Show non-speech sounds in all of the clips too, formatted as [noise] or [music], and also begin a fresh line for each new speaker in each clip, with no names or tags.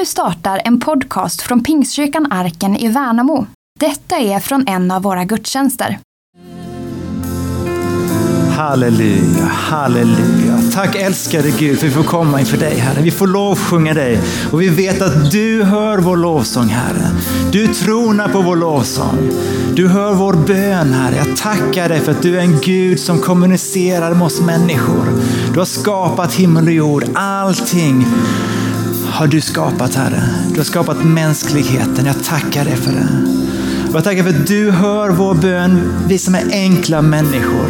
Nu startar en podcast från Pingstkyrkan Arken i Värnamo. Detta är från en av våra gudstjänster.
Halleluja, halleluja. Tack älskade Gud för att vi får komma inför dig Herre. Vi får lovsjunga dig och vi vet att du hör vår lovsång Herre. Du tronar på vår lovsång. Du hör vår bön Herre. Jag tackar dig för att du är en Gud som kommunicerar med oss människor. Du har skapat himmel och jord. Allting har du skapat Herre. Du har skapat mänskligheten. Jag tackar dig för det. Och jag tackar för att du hör vår bön, vi som är enkla människor.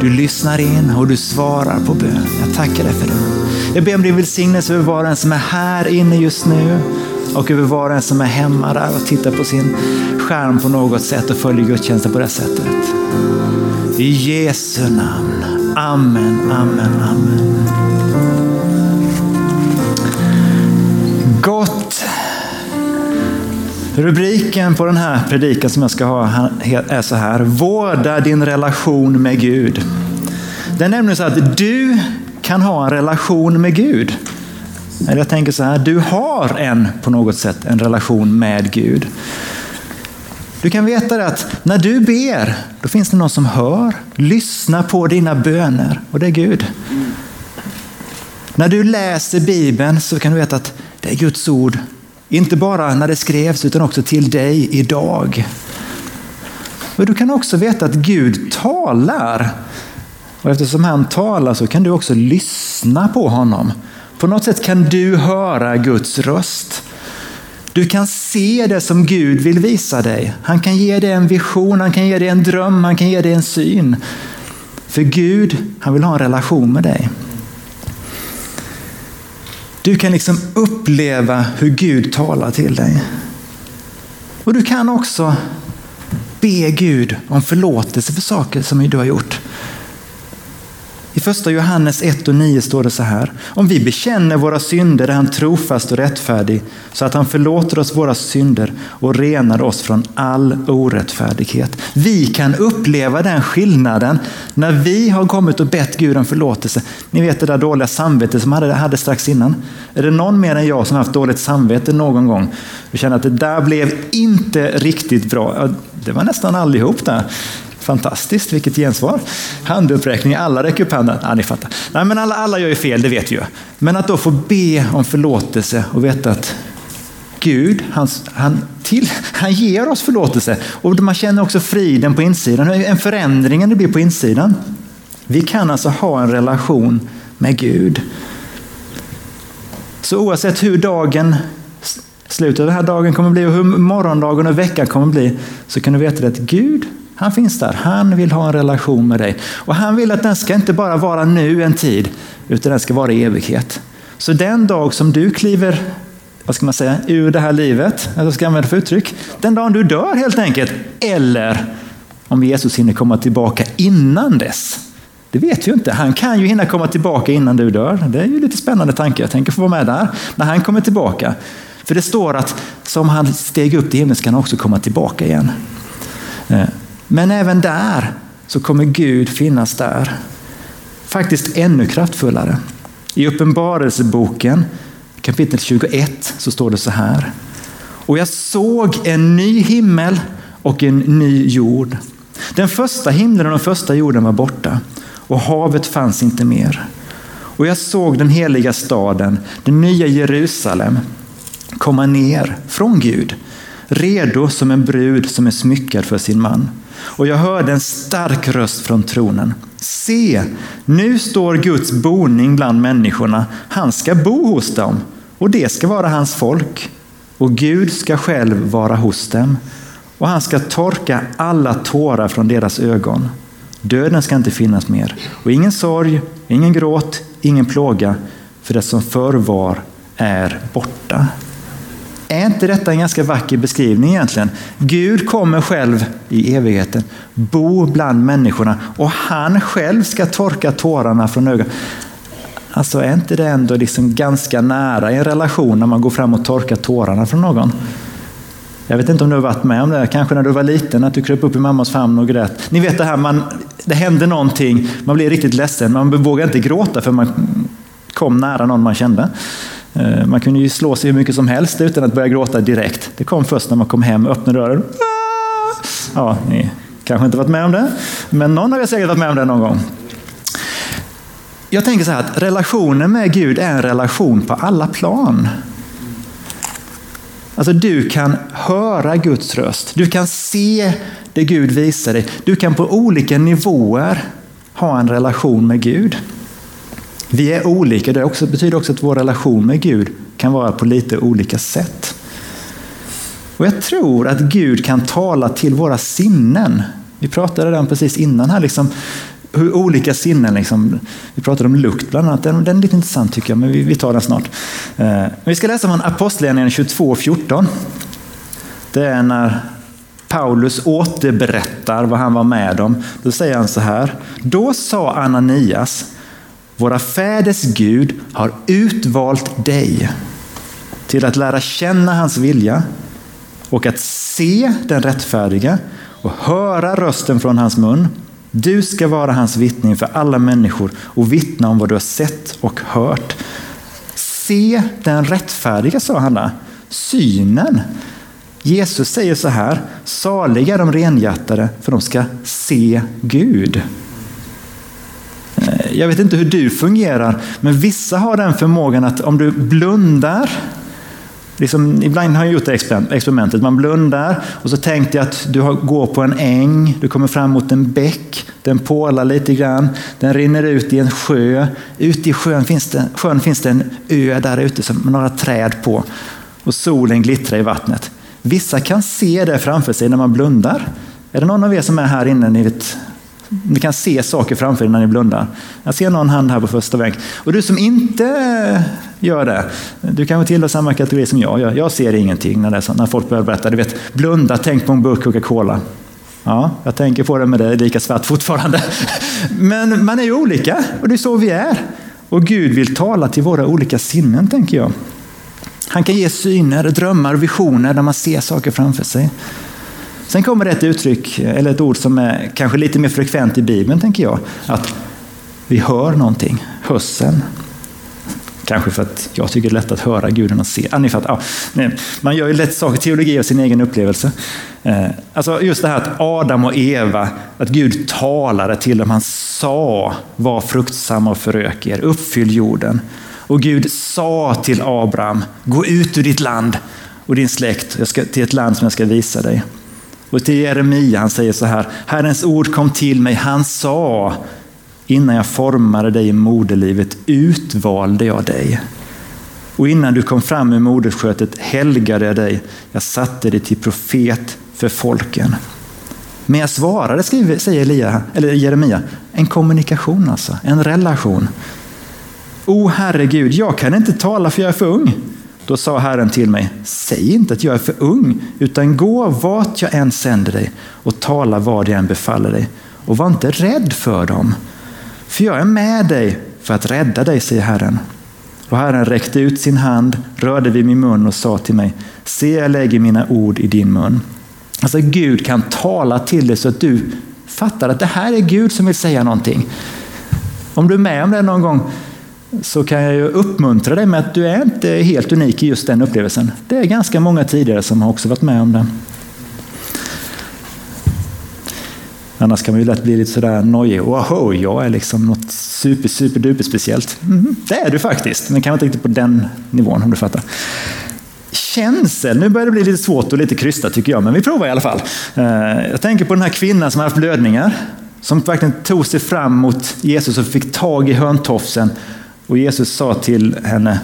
Du lyssnar in och du svarar på bön. Jag tackar dig för det. Jag ber om din välsignelse över var och en som är här inne just nu och över var och en som är hemma där och tittar på sin skärm på något sätt och följer gudstjänsten på det sättet. I Jesu namn. Amen, amen, amen. Rubriken på den här predikan som jag ska ha är så här. Vårda din relation med Gud. Det är nämligen så att du kan ha en relation med Gud. Eller jag tänker så här, du har en på något sätt en relation med Gud. Du kan veta det att när du ber, då finns det någon som hör, lyssnar på dina böner och det är Gud. När du läser Bibeln så kan du veta att det är Guds ord inte bara när det skrevs utan också till dig idag. Men du kan också veta att Gud talar. Och eftersom han talar så kan du också lyssna på honom. På något sätt kan du höra Guds röst. Du kan se det som Gud vill visa dig. Han kan ge dig en vision, han kan ge dig en dröm, han kan ge dig en syn. För Gud, han vill ha en relation med dig. Du kan liksom uppleva hur Gud talar till dig. Och du kan också be Gud om förlåtelse för saker som du har gjort. I första Johannes 1 och 9 står det så här. Om vi bekänner våra synder är han trofast och rättfärdig så att han förlåter oss våra synder och renar oss från all orättfärdighet. Vi kan uppleva den skillnaden när vi har kommit och bett Gud om förlåtelse. Ni vet det där dåliga samvetet som jag hade strax innan. Är det någon mer än jag som haft dåligt samvete någon gång? Och känner att det där blev inte riktigt bra. Det var nästan allihop där. Fantastiskt, vilket gensvar. Handuppräckning, alla räcker upp handen. Ja, ni fattar. Nej, men alla, alla gör ju fel, det vet vi ju. Men att då få be om förlåtelse och veta att Gud, han, han, till, han ger oss förlåtelse. Och man känner också friden på insidan, en förändring det blir på insidan. Vi kan alltså ha en relation med Gud. Så oavsett hur dagen, slutet av den här dagen kommer bli och hur morgondagen och veckan kommer bli, så kan du veta att Gud, han finns där. Han vill ha en relation med dig. Och han vill att den ska inte bara vara nu en tid, utan den ska vara i evighet. Så den dag som du kliver vad ska man säga, ur det här livet, eller vad ska jag använda för uttryck? Den dagen du dör helt enkelt. Eller om Jesus hinner komma tillbaka innan dess. Det vet vi ju inte. Han kan ju hinna komma tillbaka innan du dör. Det är ju lite spännande tanke. Jag tänker få vara med där när han kommer tillbaka. För det står att som han steg upp till himlen ska han också komma tillbaka igen. Eh, men även där så kommer Gud finnas där. Faktiskt ännu kraftfullare. I Uppenbarelseboken kapitel 21 så står det så här. Och jag såg en ny himmel och en ny jord. Den första himlen och den första jorden var borta och havet fanns inte mer. Och jag såg den heliga staden, den nya Jerusalem, komma ner från Gud, redo som en brud som är smyckad för sin man. Och jag hörde en stark röst från tronen. Se, nu står Guds boning bland människorna. Han ska bo hos dem och det ska vara hans folk. Och Gud ska själv vara hos dem. Och han ska torka alla tårar från deras ögon. Döden ska inte finnas mer. Och ingen sorg, ingen gråt, ingen plåga. För det som förr var är borta. Är inte detta en ganska vacker beskrivning egentligen? Gud kommer själv i evigheten, bo bland människorna och han själv ska torka tårarna från ögonen. Alltså är inte det ändå liksom ganska nära i en relation när man går fram och torkar tårarna från någon? Jag vet inte om du har varit med om det, kanske när du var liten, att du kröp upp i mammas famn och grät. Ni vet det här, man, det hände någonting, man blir riktigt ledsen, man vågar inte gråta för man kom nära någon man kände. Eh, man kunde ju slå sig hur mycket som helst utan att börja gråta direkt. Det kom först när man kom hem, öppnade dörren. Ah! Ja, ni kanske inte varit med om det, men någon har säkert varit med om det någon gång. Jag tänker så här att relationen med Gud är en relation på alla plan. Alltså du kan höra Guds röst, du kan se det Gud visar dig. Du kan på olika nivåer ha en relation med Gud. Vi är olika, det också, betyder också att vår relation med Gud kan vara på lite olika sätt. Och Jag tror att Gud kan tala till våra sinnen. Vi pratade redan precis innan här, liksom, hur olika sinnen, liksom, vi pratade om lukt bland annat, den, den är lite intressant tycker jag, men vi, vi tar den snart. Eh, vi ska läsa från Apostlagärningarna 22.14. Det är när Paulus återberättar vad han var med om. Då säger han så här. Då sa Ananias, våra fäders Gud har utvalt dig till att lära känna hans vilja och att se den rättfärdiga och höra rösten från hans mun. Du ska vara hans vittning för alla människor och vittna om vad du har sett och hört. Se den rättfärdiga, sa han. Synen. Jesus säger så här, saliga de renhjärtade för de ska se Gud. Jag vet inte hur du fungerar, men vissa har den förmågan att om du blundar Liksom, ibland har jag gjort det experimentet. Man blundar och så tänkte jag att du går på en äng, du kommer fram mot en bäck, den pålar lite grann, den rinner ut i en sjö. Ute i sjön finns det, sjön finns det en ö där ute med några träd på och solen glittrar i vattnet. Vissa kan se det framför sig när man blundar. Är det någon av er som är här inne, ni vet ni kan se saker framför er när ni blundar. Jag ser någon hand här på första bänk. Och du som inte gör det, du kanske tillhör samma kategori som jag gör. Jag ser ingenting när, det så, när folk börjar berätta. Du vet, blunda, tänk på en burk Coca-Cola. Ja, jag tänker på det med det, lika svart fortfarande. [laughs] Men man är ju olika och det är så vi är. Och Gud vill tala till våra olika sinnen, tänker jag. Han kan ge syner, drömmar och visioner där man ser saker framför sig. Sen kommer det ett uttryck, eller ett ord som är kanske lite mer frekvent i Bibeln, tänker jag. Att vi hör någonting, hörseln. Kanske för att jag tycker det är lätt att höra Gud än att se. Ah, fattar, ah, nej, man gör ju lätt saker, teologi av sin egen upplevelse. Eh, alltså just det här att Adam och Eva, att Gud talade till dem, han sa var fruktsamma och förök er, uppfyll jorden. Och Gud sa till Abraham, gå ut ur ditt land och din släkt jag ska, till ett land som jag ska visa dig. Och till Jeremia, han säger så här, Herrens ord kom till mig, han sa, innan jag formade dig i moderlivet utvalde jag dig. Och innan du kom fram ur moderskötet helgade jag dig, jag satte dig till profet för folken. Men jag svarade, skriver, säger Elia, eller Jeremia, en kommunikation alltså, en relation. O herregud, jag kan inte tala för jag är för ung. Då sa Herren till mig, säg inte att jag är för ung, utan gå vart jag än sänder dig och tala vad jag än befaller dig. Och var inte rädd för dem, för jag är med dig för att rädda dig, säger Herren. Och Herren räckte ut sin hand, rörde vid min mun och sa till mig, se jag lägger mina ord i din mun. Alltså Gud kan tala till dig så att du fattar att det här är Gud som vill säga någonting. Om du är med om det någon gång, så kan jag ju uppmuntra dig med att du är inte helt unik i just den upplevelsen. Det är ganska många tidigare som har också varit med om det. Annars kan man ju lätt bli lite sådär nojig. Wow, jag är liksom något super, super duper speciellt. Mm, det är du faktiskt, men kanske inte riktigt på den nivån om du fattar. Känsel, nu börjar det bli lite svårt och lite krystat tycker jag, men vi provar i alla fall. Eh, jag tänker på den här kvinnan som har haft blödningar, som verkligen tog sig fram mot Jesus och fick tag i hörntofsen och Jesus sa till henne,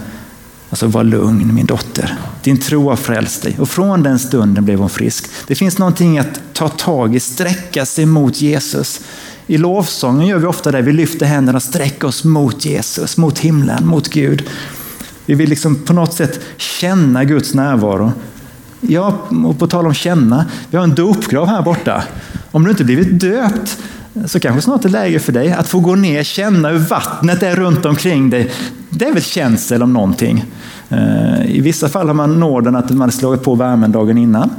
alltså var lugn min dotter, din tro har frälst dig. Och från den stunden blev hon frisk. Det finns någonting att ta tag i, sträcka sig mot Jesus. I lovsången gör vi ofta det, vi lyfter händerna och sträcker oss mot Jesus, mot himlen, mot Gud. Vi vill liksom på något sätt känna Guds närvaro. Ja, och på tal om känna, vi har en dopgrav här borta. Om du inte blivit döpt så kanske snart är läge för dig att få gå ner, känna hur vattnet är runt omkring dig. Det är väl känsel om någonting. Eh, I vissa fall har man nåden att man slagit på värmen dagen innan.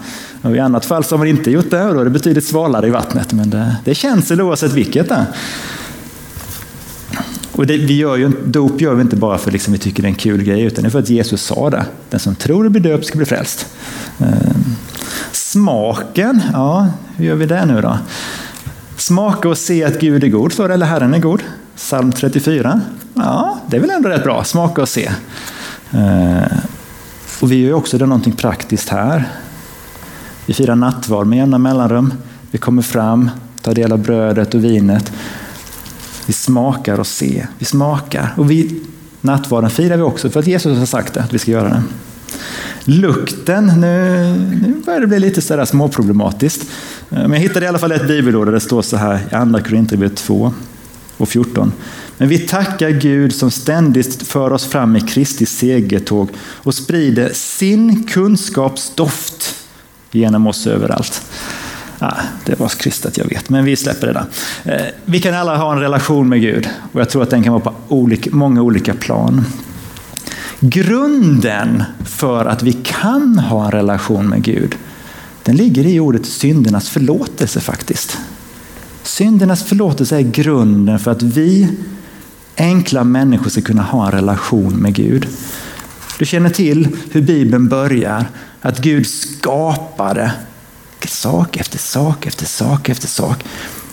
Och I annat fall så har man inte gjort det och då är det betydligt svalare i vattnet. Men det, det är känsel oavsett vilket. Det. Och det, vi gör ju, dop gör vi inte bara för att liksom vi tycker det är en kul grej, utan det är för att Jesus sa det. Den som tror och blir döpt ska bli frälst. Eh, smaken, ja, hur gör vi det nu då? Smaka och se att Gud är god, står det, eller Herren är god. Psalm 34. Ja, det är väl ändå rätt bra. Smaka och se. Eh, och vi gör också det någonting praktiskt här. Vi firar nattvard med jämna mellanrum. Vi kommer fram, tar del av brödet och vinet. Vi smakar och ser. Vi smakar. Och vi, nattvarden firar vi också för att Jesus har sagt det, att vi ska göra det. Lukten, nu, nu börjar det bli lite sådär småproblematiskt. Eh, men jag hittade i alla fall ett bibelord där det står så här i Andra Korinthierbrevet 2 och 14. Men vi tackar Gud som ständigt för oss fram i Kristi segertåg och sprider sin kunskapsdoft genom oss överallt. Ah, det var kristet, jag vet, men vi släpper det där. Eh, vi kan alla ha en relation med Gud och jag tror att den kan vara på olika, många olika plan. Grunden för att vi kan ha en relation med Gud, den ligger i ordet syndernas förlåtelse faktiskt. Syndernas förlåtelse är grunden för att vi enkla människor ska kunna ha en relation med Gud. Du känner till hur Bibeln börjar, att Gud skapade sak efter sak efter sak efter sak.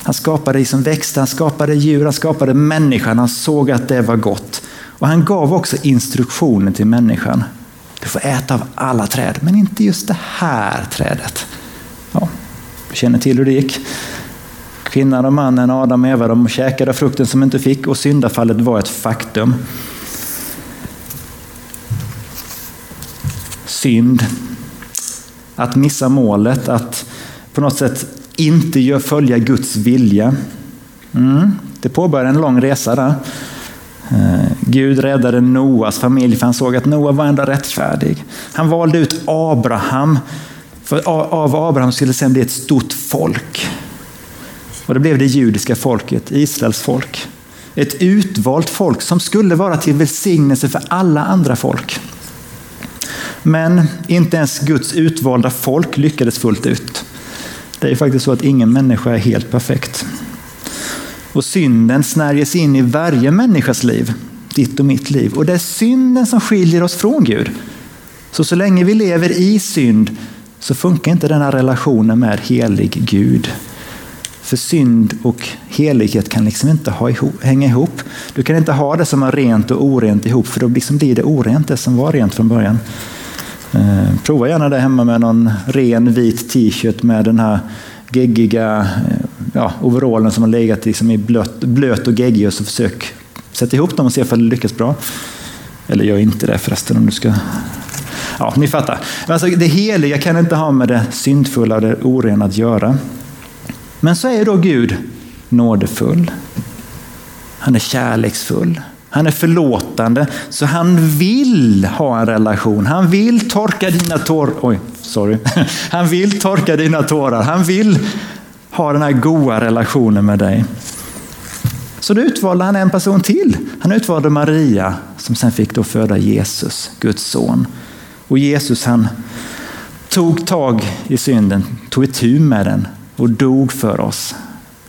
Han skapade det som växte, han skapade djur, han skapade människan, han såg att det var gott. Och han gav också instruktioner till människan. Du får äta av alla träd, men inte just det här trädet. Ja, du känner till hur det gick. Kvinnan och mannen, Adam och Eva, de käkade frukten som inte fick och syndafallet var ett faktum. Synd, att missa målet, att på något sätt inte följa Guds vilja. Mm, det påbörjar en lång resa där. Eh, Gud räddade Noas familj för han såg att Noa var ändå rättfärdig. Han valde ut Abraham, för av Abraham skulle sen bli ett stort folk. Och det blev det judiska folket, Israels folk. Ett utvalt folk som skulle vara till välsignelse för alla andra folk. Men inte ens Guds utvalda folk lyckades fullt ut. Det är faktiskt så att ingen människa är helt perfekt. Och synden snärjer in i varje människas liv, ditt och mitt liv. Och det är synden som skiljer oss från Gud. Så så länge vi lever i synd så funkar inte den här relationen med helig Gud. För synd och helighet kan liksom inte ha ihop, hänga ihop. Du kan inte ha det som är rent och orent ihop, för då liksom blir det orent det som var rent från början. Eh, prova gärna det hemma med någon ren vit t-shirt med den här geggiga eh, ja, overallen som har legat liksom i blöt, blöt och geggig och så försök sätta ihop dem och se om det lyckas bra. Eller gör inte det förresten om du ska... Ja, ni fattar. Alltså, det heliga kan inte ha med det syndfulla och det orena att göra. Men så är då Gud nådefull. Han är kärleksfull. Han är förlåtande, så han vill ha en relation. Han vill torka dina tårar. Oj, sorry. [laughs] Han vill torka dina tårar. Han vill ha den här goda relationen med dig. Så då utvalde han en person till. Han utvalde Maria som sen fick då föda Jesus, Guds son. Och Jesus han tog tag i synden, tog itu med den och dog för oss.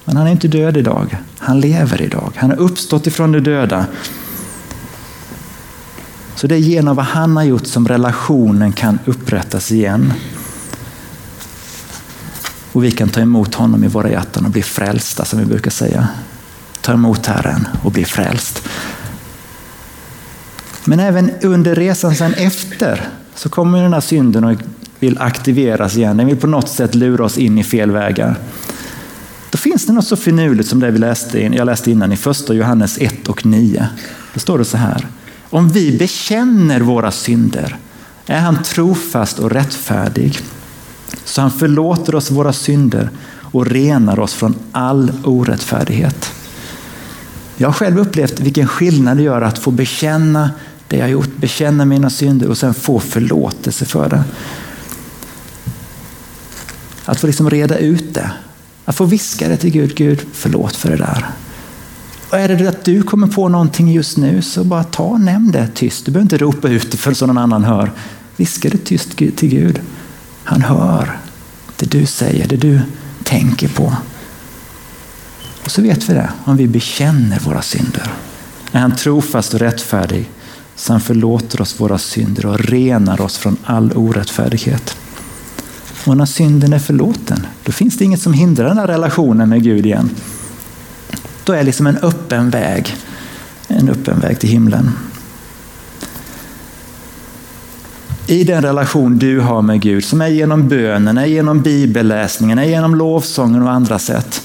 Men han är inte död idag. Han lever idag. Han har uppstått ifrån de döda. Så det är genom vad han har gjort som relationen kan upprättas igen. Och vi kan ta emot honom i våra hjärtan och bli frälsta som vi brukar säga. Ta emot Herren och bli frälst. Men även under resan sen efter så kommer den här synden och vill aktiveras igen. Den vill på något sätt lura oss in i fel vägar. Då finns det något så finurligt som det vi läste, jag läste innan i första Johannes 1 och 9. Då står det så här. Om vi bekänner våra synder är han trofast och rättfärdig så han förlåter oss våra synder och renar oss från all orättfärdighet. Jag har själv upplevt vilken skillnad det gör att få bekänna det jag gjort, bekänna mina synder och sen få förlåtelse för det. Att få liksom reda ut det. Att få viska det till Gud. Gud, förlåt för det där. Och är det att du kommer på någonting just nu så bara ta och nämn det tyst. Du behöver inte ropa ut det för så någon annan hör. Viska det tyst till Gud. Han hör det du säger, det du tänker på. Och så vet vi det, om vi bekänner våra synder, är han trofast och rättfärdig så han förlåter oss våra synder och renar oss från all orättfärdighet. Och när synden är förlåten, då finns det inget som hindrar den här relationen med Gud igen. Då är liksom en öppen väg, en öppen väg till himlen. I den relation du har med Gud, som är genom bönen, är genom bibelläsningen, är genom lovsången och andra sätt,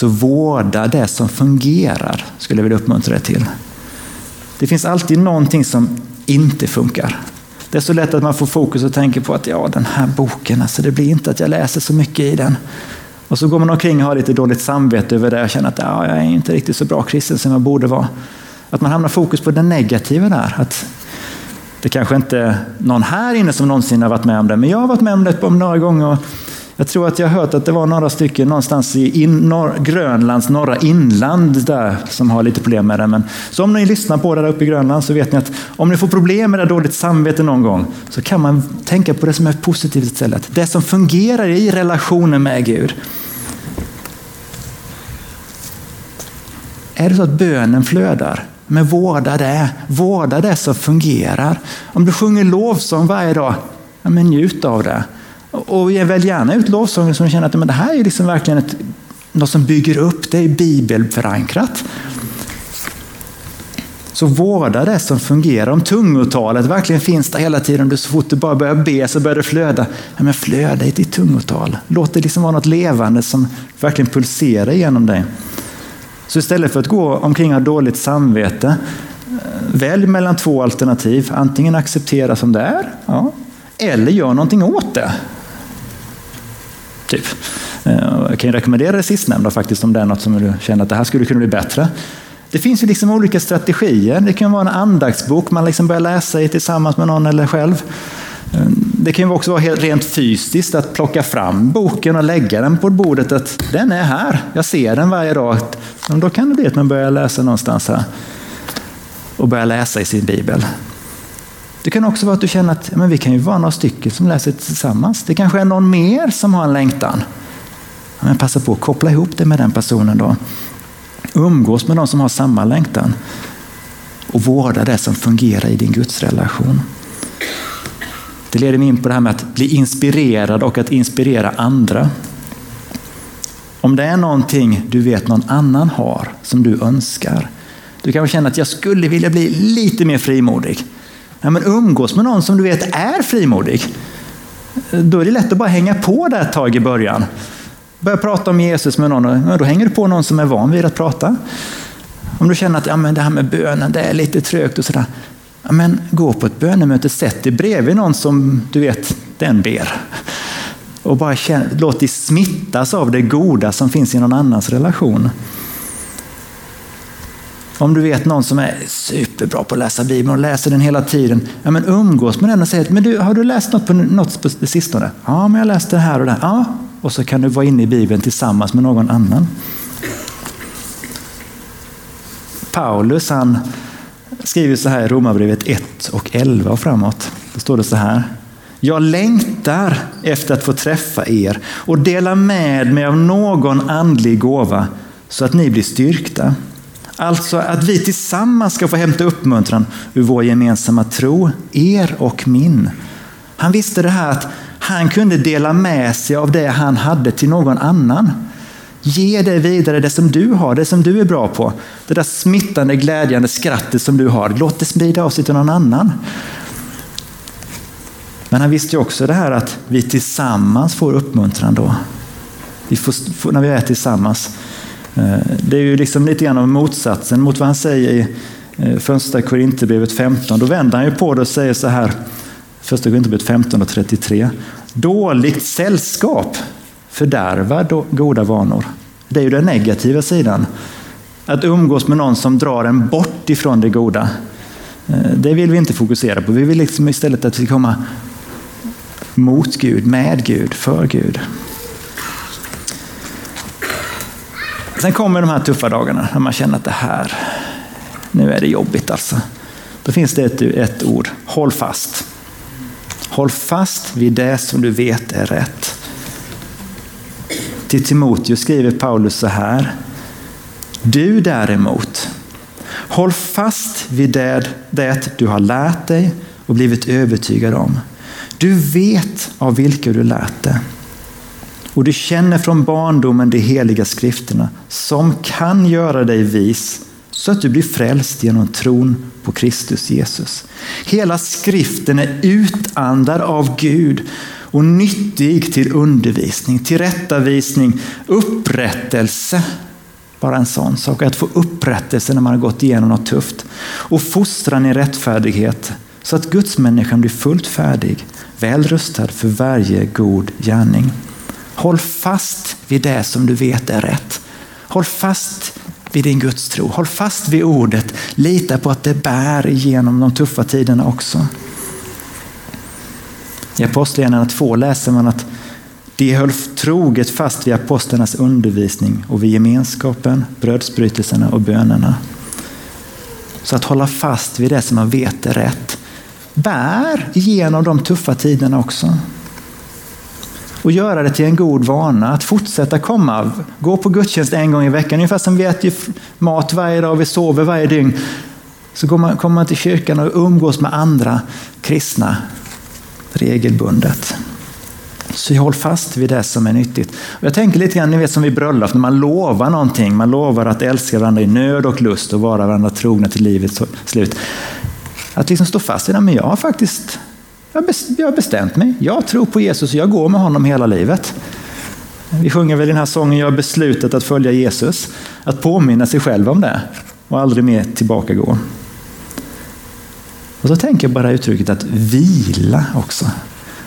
så vårda det som fungerar, skulle jag vilja uppmuntra dig till. Det finns alltid någonting som inte funkar. Det är så lätt att man får fokus och tänker på att ja, den här boken, alltså det blir inte att jag läser så mycket i den. Och så går man omkring och har lite dåligt samvete över det och känner att ja, jag är inte riktigt så bra kristen som jag borde vara. Att man hamnar fokus på det negativa där. Att det kanske inte är någon här inne som någonsin har varit med om det, men jag har varit med om det några gånger. Jag tror att jag har hört att det var några stycken någonstans i in, norr, Grönlands norra inland där som har lite problem med det. Men, så om ni lyssnar på det där uppe i Grönland så vet ni att om ni får problem med det dåligt samvete någon gång så kan man tänka på det som är positivt istället. Det som fungerar i relationen med Gud. Är det så att bönen flödar? Men vårda det. Vårda det som fungerar. Om du sjunger lovsång varje dag, ja, men njut av det. Och välj gärna ut lovsånger som du känner att men det här är liksom verkligen ett, något som bygger upp, det är bibelförankrat. Så vårda det som fungerar. Om tungotalet verkligen finns där hela tiden, du så fort du bara börjar be så börjar det flöda. Ja, men flöda i ditt tungotal. Låt det liksom vara något levande som verkligen pulserar genom dig. Så istället för att gå omkring och ha dåligt samvete, eh, välj mellan två alternativ. Antingen acceptera som det är, ja, eller gör någonting åt det. Typ. Jag kan rekommendera det sistnämnda faktiskt om det är något som du känner att det här skulle kunna bli bättre. Det finns ju liksom olika strategier. Det kan vara en andaktsbok man liksom börjar läsa i tillsammans med någon eller själv. Eh, det kan också vara helt rent fysiskt att plocka fram boken och lägga den på bordet. Att den är här, jag ser den varje dag. Då kan det bli att man börjar läsa någonstans här och börjar läsa i sin bibel. Det kan också vara att du känner att men vi kan ju vara några stycken som läser tillsammans. Det kanske är någon mer som har en längtan. Men passa på att koppla ihop det med den personen då. Umgås med de som har samma längtan. Och vårda det som fungerar i din gudsrelation. Det leder mig in på det här med att bli inspirerad och att inspirera andra. Om det är någonting du vet någon annan har som du önskar. Du kanske känner att jag skulle vilja bli lite mer frimodig. Ja, men umgås med någon som du vet är frimodig. Då är det lätt att bara hänga på där ett tag i början. Börja prata om Jesus med någon, ja, då hänger du på någon som är van vid att prata. Om du känner att ja, men det här med bönen det är lite trögt och sådär. Ja, men gå på ett bönemöte, sätt dig bredvid någon som du vet, den ber. Och bara känn, låt dig smittas av det goda som finns i någon annans relation. Om du vet någon som är superbra på att läsa Bibeln och läser den hela tiden, ja, men umgås med den och säg men du, har du läst något på något på det sistone? Ja, men jag läste det här och det. Ja, och så kan du vara inne i Bibeln tillsammans med någon annan. Paulus han skriver så här i Romarbrevet 1 och 11 och framåt. Då står det så här. Jag längtar efter att få träffa er och dela med mig av någon andlig gåva så att ni blir styrkta. Alltså att vi tillsammans ska få hämta uppmuntran ur vår gemensamma tro, er och min. Han visste det här att han kunde dela med sig av det han hade till någon annan. Ge det vidare, det som du har, det som du är bra på. Det där smittande, glädjande skrattet som du har. Låt det sprida av sig till någon annan. Men han visste ju också det här att vi tillsammans får uppmuntran då. Vi får, när vi är tillsammans. Eh, det är ju liksom lite grann av motsatsen mot vad han säger i eh, första Korinthierbrevet 15. Då vänder han ju på det och säger så här, första Korinthierbrevet 15 och 33. Dåligt sällskap fördärvar goda vanor. Det är ju den negativa sidan. Att umgås med någon som drar en bort ifrån det goda. Eh, det vill vi inte fokusera på. Vi vill liksom istället att vi komma mot Gud, med Gud, för Gud. Sen kommer de här tuffa dagarna när man känner att det här, nu är det jobbigt alltså. Då finns det ett, ett ord, håll fast. Håll fast vid det som du vet är rätt. Till Timoteus skriver Paulus så här. Du däremot, Håll fast vid det, det du har lärt dig och blivit övertygad om. Du vet av vilka du lärt dig. Och du känner från barndomen de heliga skrifterna som kan göra dig vis så att du blir frälst genom tron på Kristus Jesus. Hela skriften är utandad av Gud och nyttig till undervisning, tillrättavisning, upprättelse. Bara en sån sak, att få upprättelse när man har gått igenom något tufft. Och fostran i rättfärdighet så att gudsmänniskan blir fullt färdig, väl rustad för varje god gärning. Håll fast vid det som du vet är rätt. Håll fast vid din gudstro. Håll fast vid ordet. Lita på att det bär igenom de tuffa tiderna också. I Apostlagärningarna 2 läser man att de höll troget fast vid apostlarnas undervisning och vid gemenskapen, brödsbrytelserna och bönerna. Så att hålla fast vid det som man vet är rätt bär igenom de tuffa tiderna också. Och göra det till en god vana att fortsätta komma. Gå på gudstjänst en gång i veckan, ungefär som vi äter mat varje dag och vi sover varje dygn. Så kommer man till kyrkan och umgås med andra kristna regelbundet. Så håll fast vid det som är nyttigt. Och jag tänker lite grann, ni vet som vid bröllop, när man lovar någonting. Man lovar att älska varandra i nöd och lust och vara varandra trogna till livets slut. Att liksom stå fast vid det, men jag har faktiskt jag har bestämt mig. Jag tror på Jesus och jag går med honom hela livet. Vi sjunger väl i den här sången Jag har beslutat att följa Jesus. Att påminna sig själv om det och aldrig mer tillbaka gå. Och så tänker jag bara uttrycket att vila också.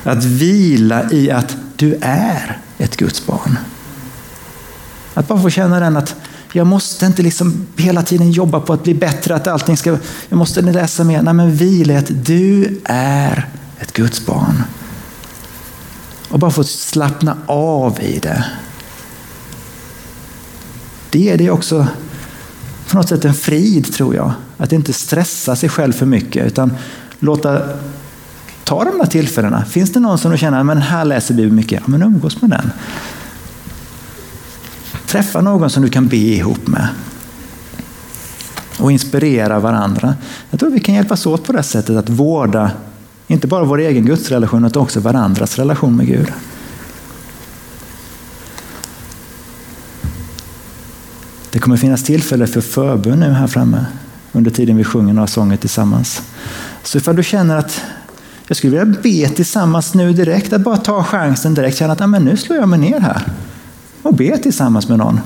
Att vila i att du är ett Guds barn. Att bara få känna den att jag måste inte liksom hela tiden jobba på att bli bättre, att allting ska... Jag måste läsa mer. Nej, men vila i att du är ett Guds barn. Och bara få slappna av i det. Det är det också på något sätt en frid, tror jag. Att inte stressa sig själv för mycket, utan låta ta de där tillfällena. Finns det någon som du känner, men här läser Bibeln mycket, ja, men umgås med den. Träffa någon som du kan be ihop med. Och inspirera varandra. Jag tror vi kan hjälpas åt på det sättet att vårda, inte bara vår egen gudsrelation, utan också varandras relation med Gud. Det kommer finnas tillfälle för förbön nu här framme under tiden vi sjunger några sånger tillsammans. Så ifall du känner att jag skulle vilja be tillsammans nu direkt, att bara ta chansen direkt, känna att ah, men nu slår jag mig ner här och be tillsammans med någon.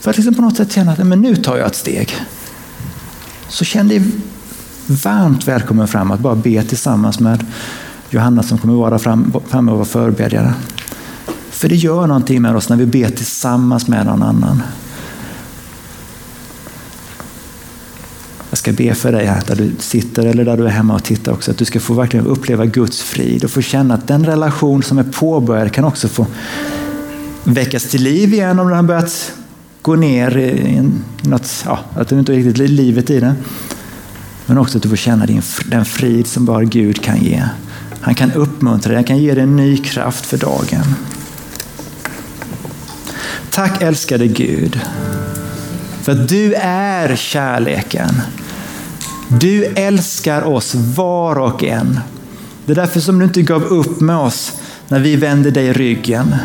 För att liksom på något sätt känna att men nu tar jag ett steg. Så känn dig varmt välkommen fram att bara be tillsammans med Johanna som kommer vara framme och vara förebedjare. För det gör någonting med oss när vi ber tillsammans med någon annan. Jag ska be för dig här där du sitter eller där du är hemma och tittar också. Att du ska få verkligen uppleva Guds frid och få känna att den relation som är påbörjad kan också få väckas till liv igen om den har börjat gå ner i något, ja, att du inte riktigt livet i den. Men också att du får känna din, den frid som bara Gud kan ge. Han kan uppmuntra dig, han kan ge dig en ny kraft för dagen. Tack älskade Gud för att du är kärleken. Du älskar oss var och en. Det är därför som du inte gav upp med oss när vi vände dig ryggen.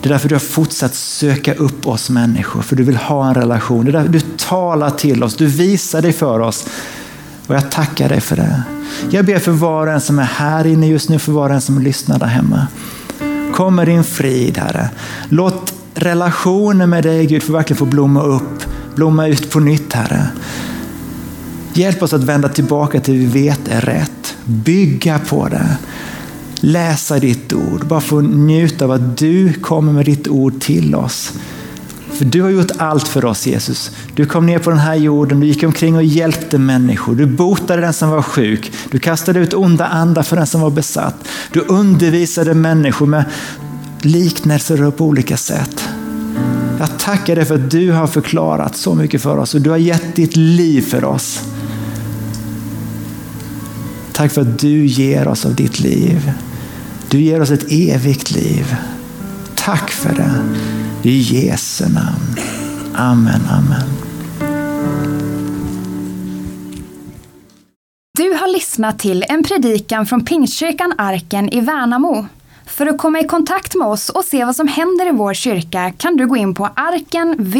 Det är därför du har fortsatt söka upp oss människor, för du vill ha en relation. Det är därför du talar till oss, du visar dig för oss. Och jag tackar dig för det. Jag ber för var och en som är här inne just nu, för var och en som lyssnar där hemma. Kom med din frid, Herre. Låt relationen med dig, Gud, för verkligen få blomma upp, blomma ut på nytt, Herre. Hjälp oss att vända tillbaka till det vi vet är rätt. Bygga på det läsa ditt ord, bara få njuta av att du kommer med ditt ord till oss. För du har gjort allt för oss Jesus. Du kom ner på den här jorden, du gick omkring och hjälpte människor. Du botade den som var sjuk. Du kastade ut onda andar för den som var besatt. Du undervisade människor med liknelser på olika sätt. Jag tackar dig för att du har förklarat så mycket för oss och du har gett ditt liv för oss. Tack för att du ger oss av ditt liv. Du ger oss ett evigt liv. Tack för det. I Jesu namn. Amen, amen.
Du har lyssnat till en predikan från Pingstkyrkan Arken i Värnamo. För att komma i kontakt med oss och se vad som händer i vår kyrka kan du gå in på arkenvmo.se